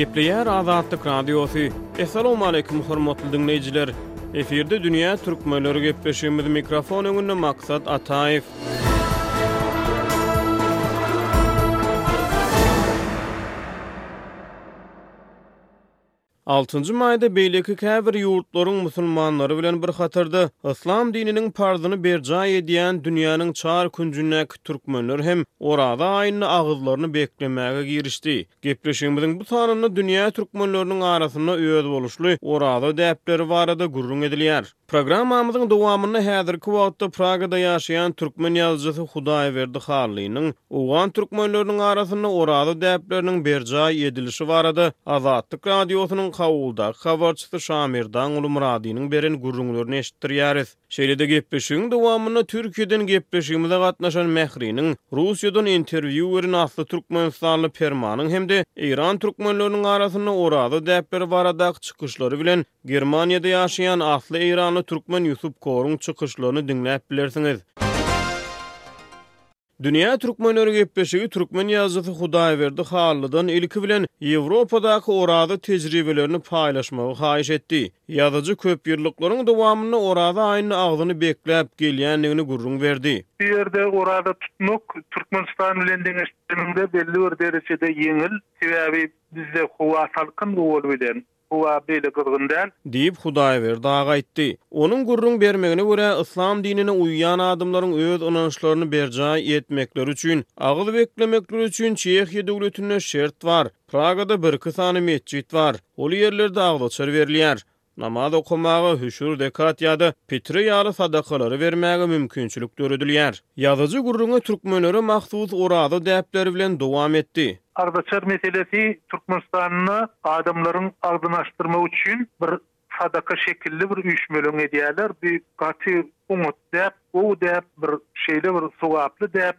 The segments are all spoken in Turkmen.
Gepleýär Azatlyk Radiosy. Essalawmaleýkim hormatly diňleýjiler. Efirde dünýä türkmenleri gepleşigimiz mikrofon öňünde Maksat Ataýew. Altynjy maýda beýleki käbir ýurtlaryň musulmanlary bilen bir hatarda yslam dininiň parzyny berjaý edýän dünýäniň çar künjündäki türkmenler hem Oraza aýynda agyzlaryny beklemäge girişdi. Gepleşigimiziň bu sanynda dünýä türkmenleriniň arasynda özboluşly Oraza däpleri barada gürrüň edilýär. Programmamyzyň dowamynda häzirki wagtda Pragada ýaşaýan türkmen ýazyjysy Hudaýberdi Hallynyň owgan türkmenleriniň arasynda Oraza däpleriniň berjaý edilişi barada Azatlyk Radiosynyň Kabuldaky habarçysy Şamerdan Gulumyradynyň beren gürrüňlerini eşitdirýäris. Şeýle-de gepleşigiň dowamynda Türkiýeden gepleşigimize gatnaşan Mähriniň Russiýadan interwýu beren asly türkmenistanly Permanyň hem-de eýran türkmenleriniň arasynda Oraza däpleri baradaky çykyşlary bilen Germaniýada ýaşaýan asly eýranly türkmen Ýusup Koruň çykyşlaryny diňläp bilersiňiz. Dünýä türkmenleri gepleşigi türkmen ýazyjysy Hudaýberdi Hallydan ilki bilen Ýewropadaky Oraza tejribelerini paýlaşmagy haýyş etdi. Ýazyjy köpýyllyklaryň dowamynda Oraza aýyny agzyny bekläp gelýändigini gürrüň berdi. Bu ýerde oraza tutmak Türkmenistan bilen deňeşdireniňde belli bir derejede ýeňil. Sebäbi bizde howa salkyn we ol bilen Howa beýle gyzgyn däl. Diýip, Hudaýberdi aga aýtdy. Onuň gürrüň bermegine görä, yslam dinine uýýan adamlaryň öz ynançlaryny berjaý etmekleri üçin, agyz beklemekleri üçin Çehiýa döwletinde şert bar. Pragada birki sany metjit bar. Ol ýerlerde agzaçar berilýär. Namaz okamaga, hüşür, zekat ýa-da pitre ýaly sadakalary bermäge mümkinçilik döredilýär. Ýazyjy gürrüňe türkmenlere mahsus oraza däpleri bilen dowam etdi. Agzaçar meselesi Türkmenistanda adamlaryň agzyny açdyrmak üçin bir sadaka şekilli bir üýşmeleň edýärler. Bu gaty oňat däp, gowy däp, bir şeýle bir sogaply däp.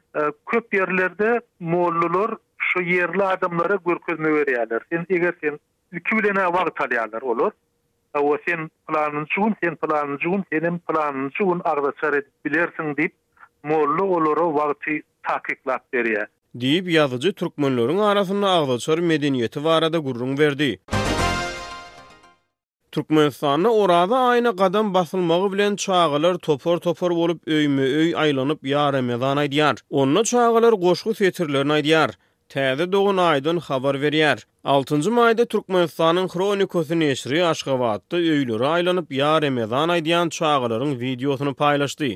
Köp ýerlerde mollalar şu ýerli adamlara görkezme berýärler. Sen eger sen ilki bilen-ä wagt alýarlar olar. Hawa, sen pylanynjy gün, sen pylanynjy gün, sen hem pylanynjy gün agzaçar edip bilersiň diýip, molla olara wagty takyklap berýär. Diýip, ýazyjy türkmenleriň arasynda agzaçar medeniýeti barada gürrüň berdi. Türkmenistanda Oraza aýyna gadam basylmagy bilen çagalar topar-topar bolup öýme-öý aýlanyp Ýa Remezan aýdýar. Onda çagalar goşgy setirlerini aýdýar. Täze dogan aýdan habar berýär. Altynjy maýda Türkmenistanyň Hronikasy neşiri Aşgabatda öýlere aýlanyp ýa remezan aýdýan çagalaryň wideosyny paýlaşdy.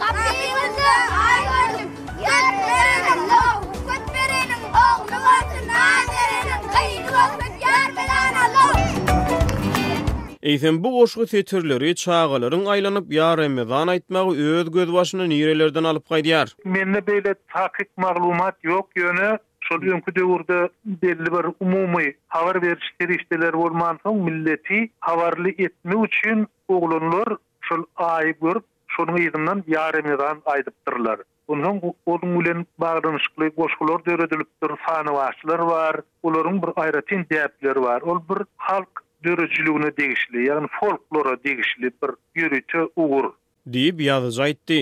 Gapyňda Aý gördüm, ýar bereniň low, köp bereniň ogly bolsun, naz bereniň gyzy bolsun, ýar bilen alow. Eýsem bu goşgy setirleri çagalaryň aýlanyp ýa Remezan aýtmagy öz gözbaşyny nirelerden alyp gaýdýar. Mende beýle takyk maglumat ýok, ýöne şol öňki döwürde belli bir umumy habar beriş serişdeleri bolmansoň milleti habarly etmek üçin oglanlar şol aýy görüp Şonuň yzyndan Ýa Remezan aýdypdyrlar. Onsoň onuň bilen baglanyşykly goşgular döredilipdir, sanawaçlar bar. Olaryň bir aýratyn däpleri bar. Ol bir halk döredijiligine degişli, ýagny folklora degişli bir ýörite ugur. Diýip, ýazyjy aýtdy.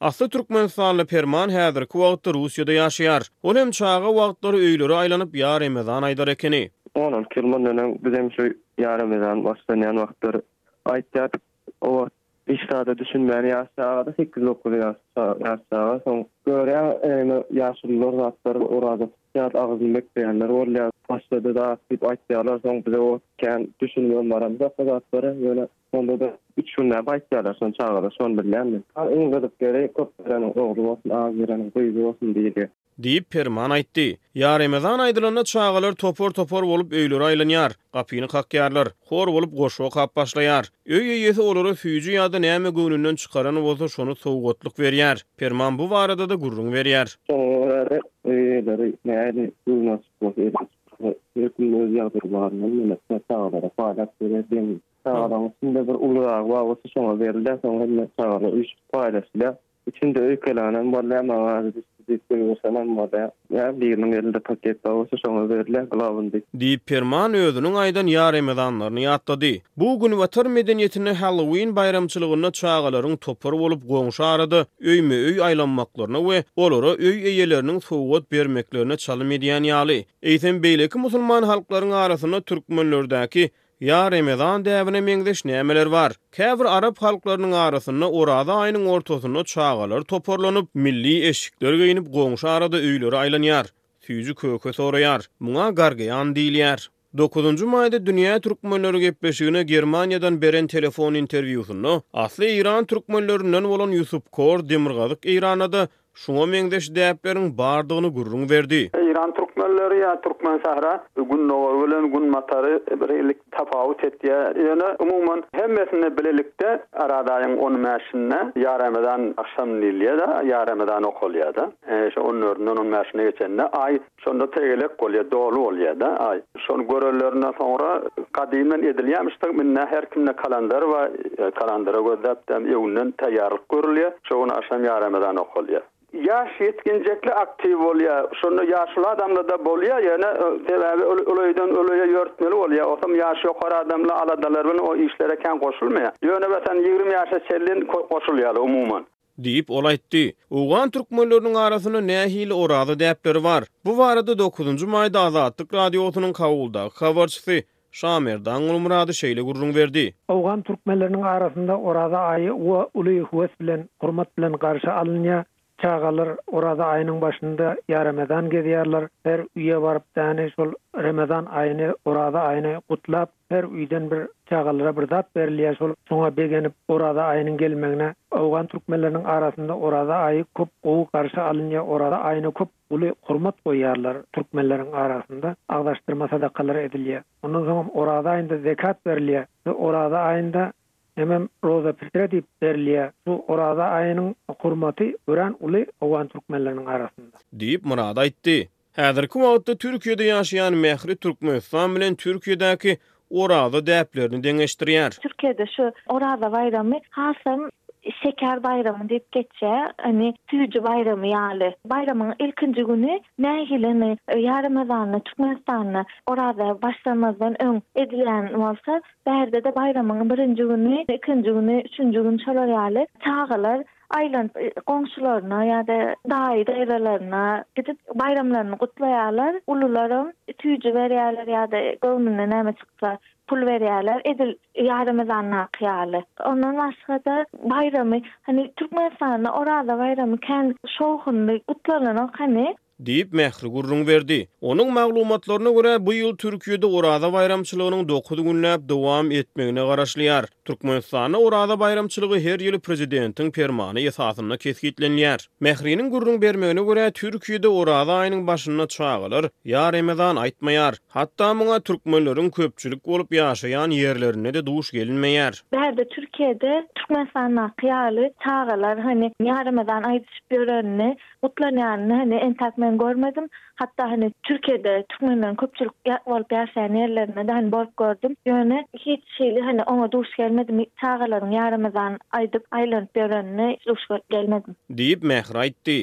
Asly türkmenistanly Perman häzirki wagtda Russiýada ýaşaýar. Ol hem çaga wagtlary öýlere aýlanyp ýa remezan aýdar ekeni. On alty ýyl mundan öň biz hem şu ýa remezan başlanýan wagtlar aýtýardyk. O wagt hiç zada düşünmän ýaş çagada sekiz dokuz ýaş çaga soň görýäň eýne ýaşulylar zatlar oraza tutýar agyzyny bekleýänler bolýar. Başlady zat diýip aýtýarlar soň biz o wagt kän düşünmän baramyzok o zatlara ýöne Onda-da üç günläp aýtýarlar, şony çagalar şony bilýänmi? Aý, iň gyzyk ýeri, köp bereniň ogly bolsun, az bereniň gyzy bolsun diýdi. Diýip, Perman aýtdy. Ýa Remezan aýdylanda çagalar topar-topar bolup öýlere aýlanýar, gapyny kakýarlar, hor bolup goşgy okap başlaýar. Öý eýesi olara süýji ýa-da näme göwnünden çykarany bolsa şony sowgatlyk berýär. Perman bu barada-da gürrüň berýär. Şoňa görä-de, öý eýeleri nähili göwnaçyk bolsa, elin çyksa, her kimiň öz ýagdaýy baryndan, ýöne çagalara paýlap berýär, deň. Çagalaň içinde bir uludagy bar bolsa şoňa berilýär soň hemme çagalar üýşüp paýlaşylýar. Üçinde öýkelänam bolýar maňa azy düşdi diýip gygyrşanam bolýar. Ýa biriniň elinde paket bar bolsa şoňa berilýär glawyndy. Diýip Perman özüniň aýdan ýa remezanlaryny ýatlady. Bu günbatar medeniýetinde Halloween baýramçylygynda çagalaryň topar bolup goňşy arada öýme öý aýlanmaklaryna we olara öý eýeleriniň sowgat bermeklerine çalym edýän ýaly. Eýsem beýleki musulman halklaryň arasynda türkmenlerdäki Ýa Remezan däbine meňzeş nämeler bar? Käbir arap halklarynyň arasynda Oraza aýynyň ortasynda çagalar toparlanyp, milli eşikler geýnip, goňşy arada öýlere aýlanýar. Süýji köke soraýar. Muňa gargeýan diýilýär. Dokuzynjy maýda Dünýä türkmenleri gepleşigine Germaniýadan beren telefon interwýusynda asly eýran türkmenlerinden bolan Ýusup Kor demirgazyk Eýranda-da Şuňa meňzeş däpleriň bardygyny gürrüň berdi. Eýran türkmenleri ýa Türkmensähra, Gündogary bilen Günbatary birlik tapawut etýär. Ýöne, umuman, hemmesinde bilelikde Araz aýyň on bäşinde Ýa Ramazan agşam diýilýär-de, Ýa Ramazan okalýar-da. Şu on dördünden on bäşine geçende Aý Şonda tegelek bolýar, doly bolýar-da aý. Şony görenlerinden soňra gadymdan edilýämiş dagyp, indi her kimde kalandar bar, kalandara gözläp-de öwünden taýýarlyk görülýär. Şo gün agşam ýa Ramazan okalýar. Ýaş ýetginjekler aktiw bolýar. Şonda ýaşuly adamlarda bolýar ýöne sebäbi ol öýden öýe ýörtmeli bolýar. Otam ýaşy ýokary adamlar aladalary bilen o işlere kän goşulmaýar. Ýöne watan ýigrimi ýaşa çenli goşulýarlar umuman. Diýip, ol aýtdy. Owgan türkmenleriniň arasynda nähili Oraza däpleri bar? Bu barada dokuzynjy maýda Azatlyk Radiosynyň Kabuldaky habarçysy Şamerdan Gulmyrady şeýle gürrüň berdi. Owgan türkmenleriniň arasynda Oraza aýy uwa uly höwes bilen, hormat bilen garşy alynýar. Çagalar Oraza aýynyň başynda ýa Ramazan gezýärler, her uýa baryp däni şol Ramazan aýyny, Oraza aýyny gutlap, Her uýdan bir çagalara bir zat berilýär şol şoňa begenip Oraza aýynyň gelmegine Awgan türkmenleriniň arasynda Oraza aýy köp gowy garşy alynýar Oraza aýyna köp uly hormat goýýarlar türkmenleriň arasynda agzaşdyrma sadakalary edilýär ondan soňam Oraza aýynda zekat berilýär we Oraza aýynda hemem Roza pitre diýip berilýär şu Oraza aýynyň hormaty örän uly Awgan türkmenleriniň arasynda. Diýip Myrat aýtdy. Häzirki wagtda Türkiýede ýaşaýan Mähri Türkmenistan bilen Türkiýedäki Oraza däplerini deňeşdirýär. Türkiýede şu Oraza baýramy hasam Şeker baýramy diýip geçýär, ýagny süýji baýramy ýaly. Baýramyň ilkinji güni nägilemi ýa Ramazanda Türkmenistanda Oraza başlamazdan öň edilýän bolsa, bärde-de baýramyň birinji güni, ikinji güni, üçünji güni şolar ýaly çagalar aýlanyp goňşularyna ýa-da daýy-daýzalaryna gidip baýramlaryny gutlaýarlar. Ulularam süýji berýärler ýa-da göwnüne näme çyksa pul berýärler, edil ýarymyzandaky ýaly. Ondan başga-da baýramy, hany Türkmenistanda Oraza baýramy kän şowhunly gutlananok hany. Diýip, Mähri gürrüň berdi. Onuň maglumatlaryna görä, bu ýyl Türkiýede Oraza baýramçylygynyň dokuz günläp dowam etmegine garaşylýar. Türkmenistanda Oraza baýramçylygy her ýyl prezidentiň permany esasynda kesgitlenilýär. Mähriniň gürrüň bermegine görä, Türkiýede Oraza aýynyň başynda çagalar Ýa Remezan aýtmaýar. Hatda muňa türkmenleriň köpçülik bolup ýaşaýan ýerlerinde-de duş gelinmeýär. Bärde Türkiýede Türkmenistandaky ýaly çagalar hany Ýa Remezan aýdyşyp ýörenini gutlanýanyny entäk men görmedim. Hatda hany Türkiýede türkmenleriň köpçülik bolup ýaşaýan ýerlerinde-de hany bolup gördüm. Ýöne hiç hili hany oňa duş gelmedim. Çagalaryň ýa Ramazan aýdyp aýlanyp ýörenine duş gelmedim. Diýip, Mähri aýtdy.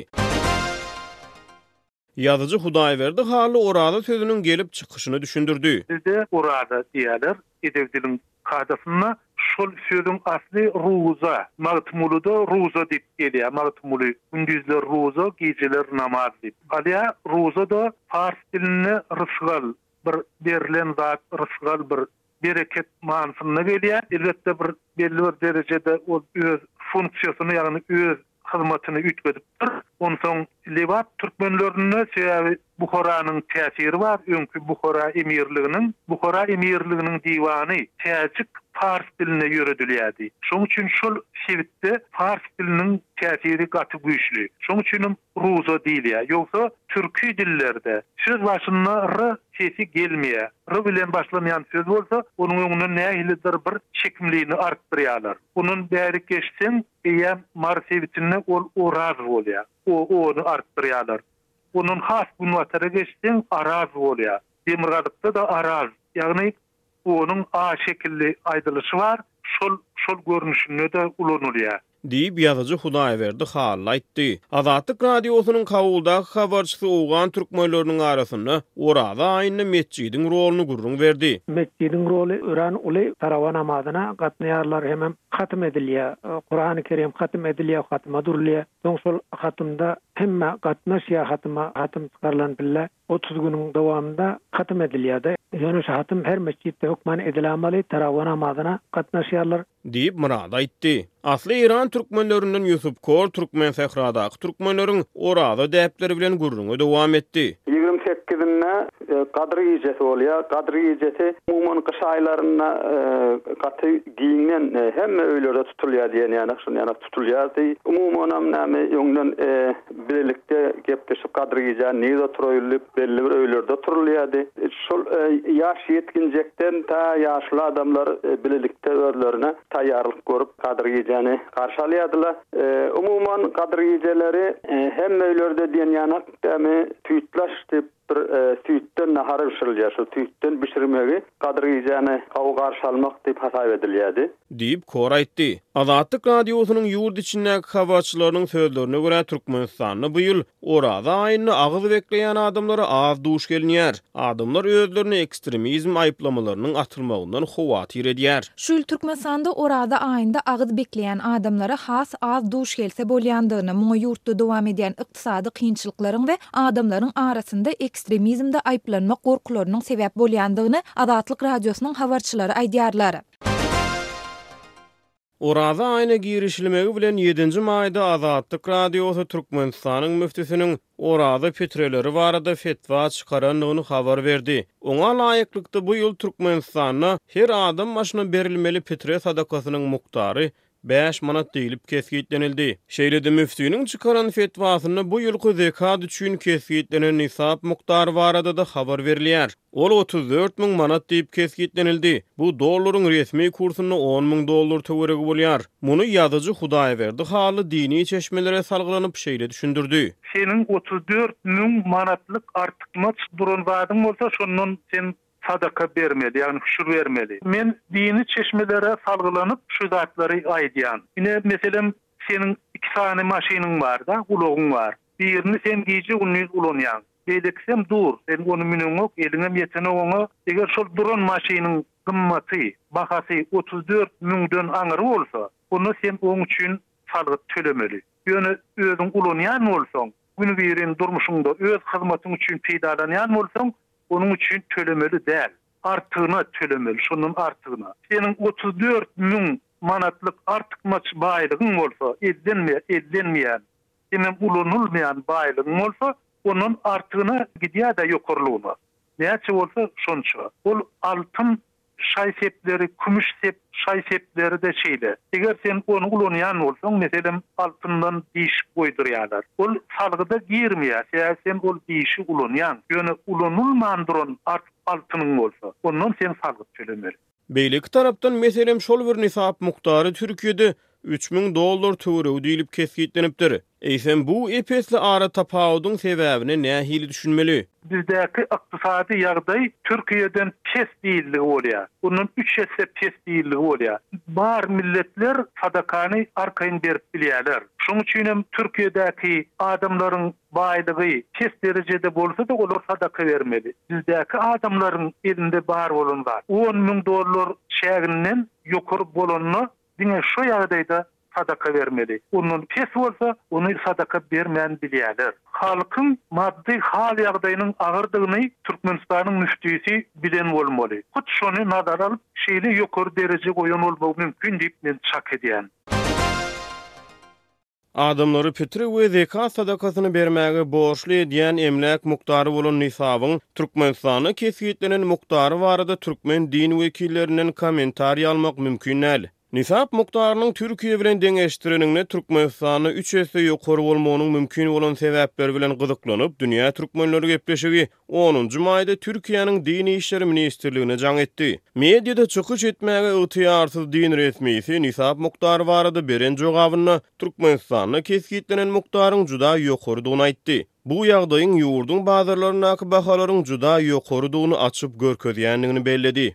Ýazyjy Hudaýberdi Hally oraza sözüniň gelip çykyşyny düşündirdi. Bizde oraza diýýärler. Edebi-diliň kadasynda şol sözüň asly ruza, Magtymgulyda ruza diýip gelýär. Magtymguly gündizler ruza, gijeler namaz diýip galýar. Ruza-da pars dilinde rysgal, bir berlen zat, rysgal, bir bereket manysynda gelýär. Elbetde, bir belli bir derejede ol öz funksiýasyny, ýagny öz hyzmatyny üýtgedipdir. Onsoň Lebap türkmenlerinde sebäbi Buharanyň täsiri bar, öňki Buhara emirliginiň, Buhara emirliginiň diwany täjik, pars dilinde ýöredilýärdi. Şoň üçin şol sebitde pars diliniň täsiri gaty güýçli. Şoň üçin hem ruza diýilýär. Ýogsa türki dillerde söz başynda r sesi gelmeýär. R bilen başlanýan söz bolsa, onuň öňüne nähilidir bir çekimlini artdyrýarlar. Ondan bäri geçseň, Eýýäm mary sebitinde ol oraz bolýar. O ony artdyrýarlar. Ondan has günbatara geçseň, araz bolýar. Demirgazykda-da oraz, ýagny onuň A şekilli aýdylyşy bar, şol şol görnüşinde-de ulanylýar. Diýip, ýazyjy Hudaýberdi Hally aýtdy. Azatlyk Radiosynyň Kabuldaky habarçysy owgan türkmenleriniň arasynda Oraza aýynda metjidiň roluny gürrüň berdi. Metjidiň roly örän uly, tarawa namazyna gatnaýarlar hemem Hatym edilýär. Kurany Kerim hatym edilýär, hatyma durulýar. Soň şol hatymda hemme gatnaşýar hatyma, hatym çykarylan pille otuz günüň dowamynda hatym edilýär-de. Ýöne şu hatym her metjitde hökman edilämeli, tarawa namazyna gatnaşýarlar. Diýip, Myrad aýtdy. Asly eýran türkmenlerinden Ýusup Kor türkmen sähradaky türkmenleriň Oraza däpleri bilen gürrüňi dowam etdi. Ýigrimi sekizinde Gadyr gijesi bolýar. Gadyr gijesi umuman gyş aýlarynda gaty Giňden hemme öýlerde tutulýar diýen ýanak şon ýanak tutulýardy. Umumanam näme öňden birlikde gepleşip gadyr gijä nirde oturaýyldyp belli bir öýlerde oturylýardy. Şol ýaş ýetginjekden ta ýaşuly adamlar birlikde özlerine taýýarlyk görüp gadyr gijäni garşy alýardylar. Umuman gadyr gijeleri hemme öýlerde diýen ýanak näme tüýtlaş diýip Bir süýtden nahar bişirilýär. Şol süýtden bişirmegi Gadyr gijäni gawy garşy almak diýip hasap edilýärdi. Diýip, Kor aýtdy. Azatlyk Radiosynyň ýurt içindäki habarçylarynyň sözlerine görä, Türkmenistanda bu ýyl Oraza aýynda agyz bekleýän adamlara az duş gelinýär. Adamlar özlerine ekstremizm aýyplamalarynyň atylmagyndan howatyr edýär. Şu ýyl Türkmenistanda Oraza aýynda agyz bekleýän adamlara has az duş gelse bolýandygyny, muňa ýurtda dowam edýän ykdysady kynçylyklaryň we adamlaryň arasynda ekstremizmde aýyplanmak gorkularynyň sebäp bolýandygyny Azatlyk Radiosynyň habarçylary aýdýarlar. Oraza aýyna girişilmegi bilen ýedinji maýda Azatlyk Radiosy Türkmenistanyň müftisiniň oraza pitreleri barada fetwa çykarandygyny habar berdi. Oňa laýyklykda bu ýyl Türkmenistanda her adam başyna berilmeli pitre sadakasynyň mukdary bäş manat diýlip kesgitlenildi. Şeýle-de müftiniň çykaran fetwasynda bu ýylky zekat üçin kesgitlenen nisap mukdary barada-da habar berilýär. Ol otuz dört müň manat diýip kesgitlenildi. Bu dollaryň resmi kursunda on müň dollar töweregi bolýar. Muny ýazyjy Hudaýberdi Hally dini çeşmelere salgylanyp şeýle düşündirdi. Seniň otuz dört müň manatlyk artykmaç duran zadyň bolsa, şondan sen sadaka bermeli, ýagny hüşür bermeli. Men dini çeşmelere salgylanyp şu zatlary aýdýan. Ine, meselem, seniň iki sany maşynyň bar-da, ulagyň bar. Birini sen gije-gündiz ulanýaň. Beýlekisem dur, sen ony müneňok, eliňem ýetenok oňa. Eger şol duran maşynyň gymmaty, bahasy otuz dört müňden aňyr bolsa, onda sen oň üçin salgyt tölemeli. Ýöne özüň ulanýan bolsaň, günübirin durmuşyňda öz hyzmatyň üçin peýdalanýan bolsaň, Onuň üçin tölemeli däl. Artygyna tölemeli, şondan artygyna. Seniň otuz dört müň manatlyk artykmaç baýlygyň bolsa, ellenmeýän, ellenmeýän, hemem ulanylmaýan baýlygyň bolsa, ondan artygyna gidýär-de ýokarlygyna. Näçe bolsa, şonça. Ol altyn Şaý sepleri, kümüş sep, şaý sepleri-de şeýle. Eger sen ony ulanýan bolsaň, meselem, altyndan diş goýdurýarlar. Ol salgyda girmeýär, sebäbi sen ol dişi ulanýaň. Ýöne ulanylman duran artyk altynyň bolsa, ondan sen salgyt tölemeli. Beýleki tarapdan, meselem, şol bir nisap mukdary Türkiýede üç müň dollar töweregi diýlip kesgitlenipdir. Eýsem, bu ep-esli aratapawudyň sebäbine nähili düşünmeli? Bizdäki ykdysady ýagdaý Türkiýeden pes diýildigi bolýar. Ondan üç esse pes diýildigi bolýar. Bar milletler sadakany arkaýyn berip bilýärler. Şonuň üçin hem Türkiýedäki adamlaryň baýlygy pes derejede bolsa-da olar sadaka bermeli. Bizdäki adamlaryň elinde bar bolan zat, on müň dollar çäginden ýokary bolanda Diňe şu ýagdaýda sadaka bermeli. Ondan pes bolsa, ony sadaka bermän bilýärler. Halkyň maddy hal-ýagdaýynyň agyrdygyny Türkmenistanyň müftisi bilen bolmaly. Hut şony nazara alyp, şeýle ýokary dereje goýan bolmagy mümkin diýip men çak edýän. Adamlary pitre we zekat sadakasyny bermäge borçly edýän emläk mukdary bolan nisabyň Türkmenistanda kesgitlenen mukdary barada türkmen din wekillerinden kommentariý almak mümkin däl. Nisap mukdarynyň Türkiýe bilen deňeşdireniňde Türkmenistanda üç esse ýokary bolmagynyň mümkin bolan sebäpleri bilen gyzyklanyp dünýä türkmenleri gepleşigi Onunjy maýda Türkiýäniň Din işleri ministrligine jaň etdi. Mediada çykyş etmäge ygtyýarsyz din resmisi nisap mukdary barada beren jogabynda Türkmenistanda kesgitlenen mukdaryň juda ýokarydygyny aýtdy. Bu ýagdaýyň ýurduň bazarlaryndaky bahalaryň juda ýokarydygyny açyp görkezýändigini belledi.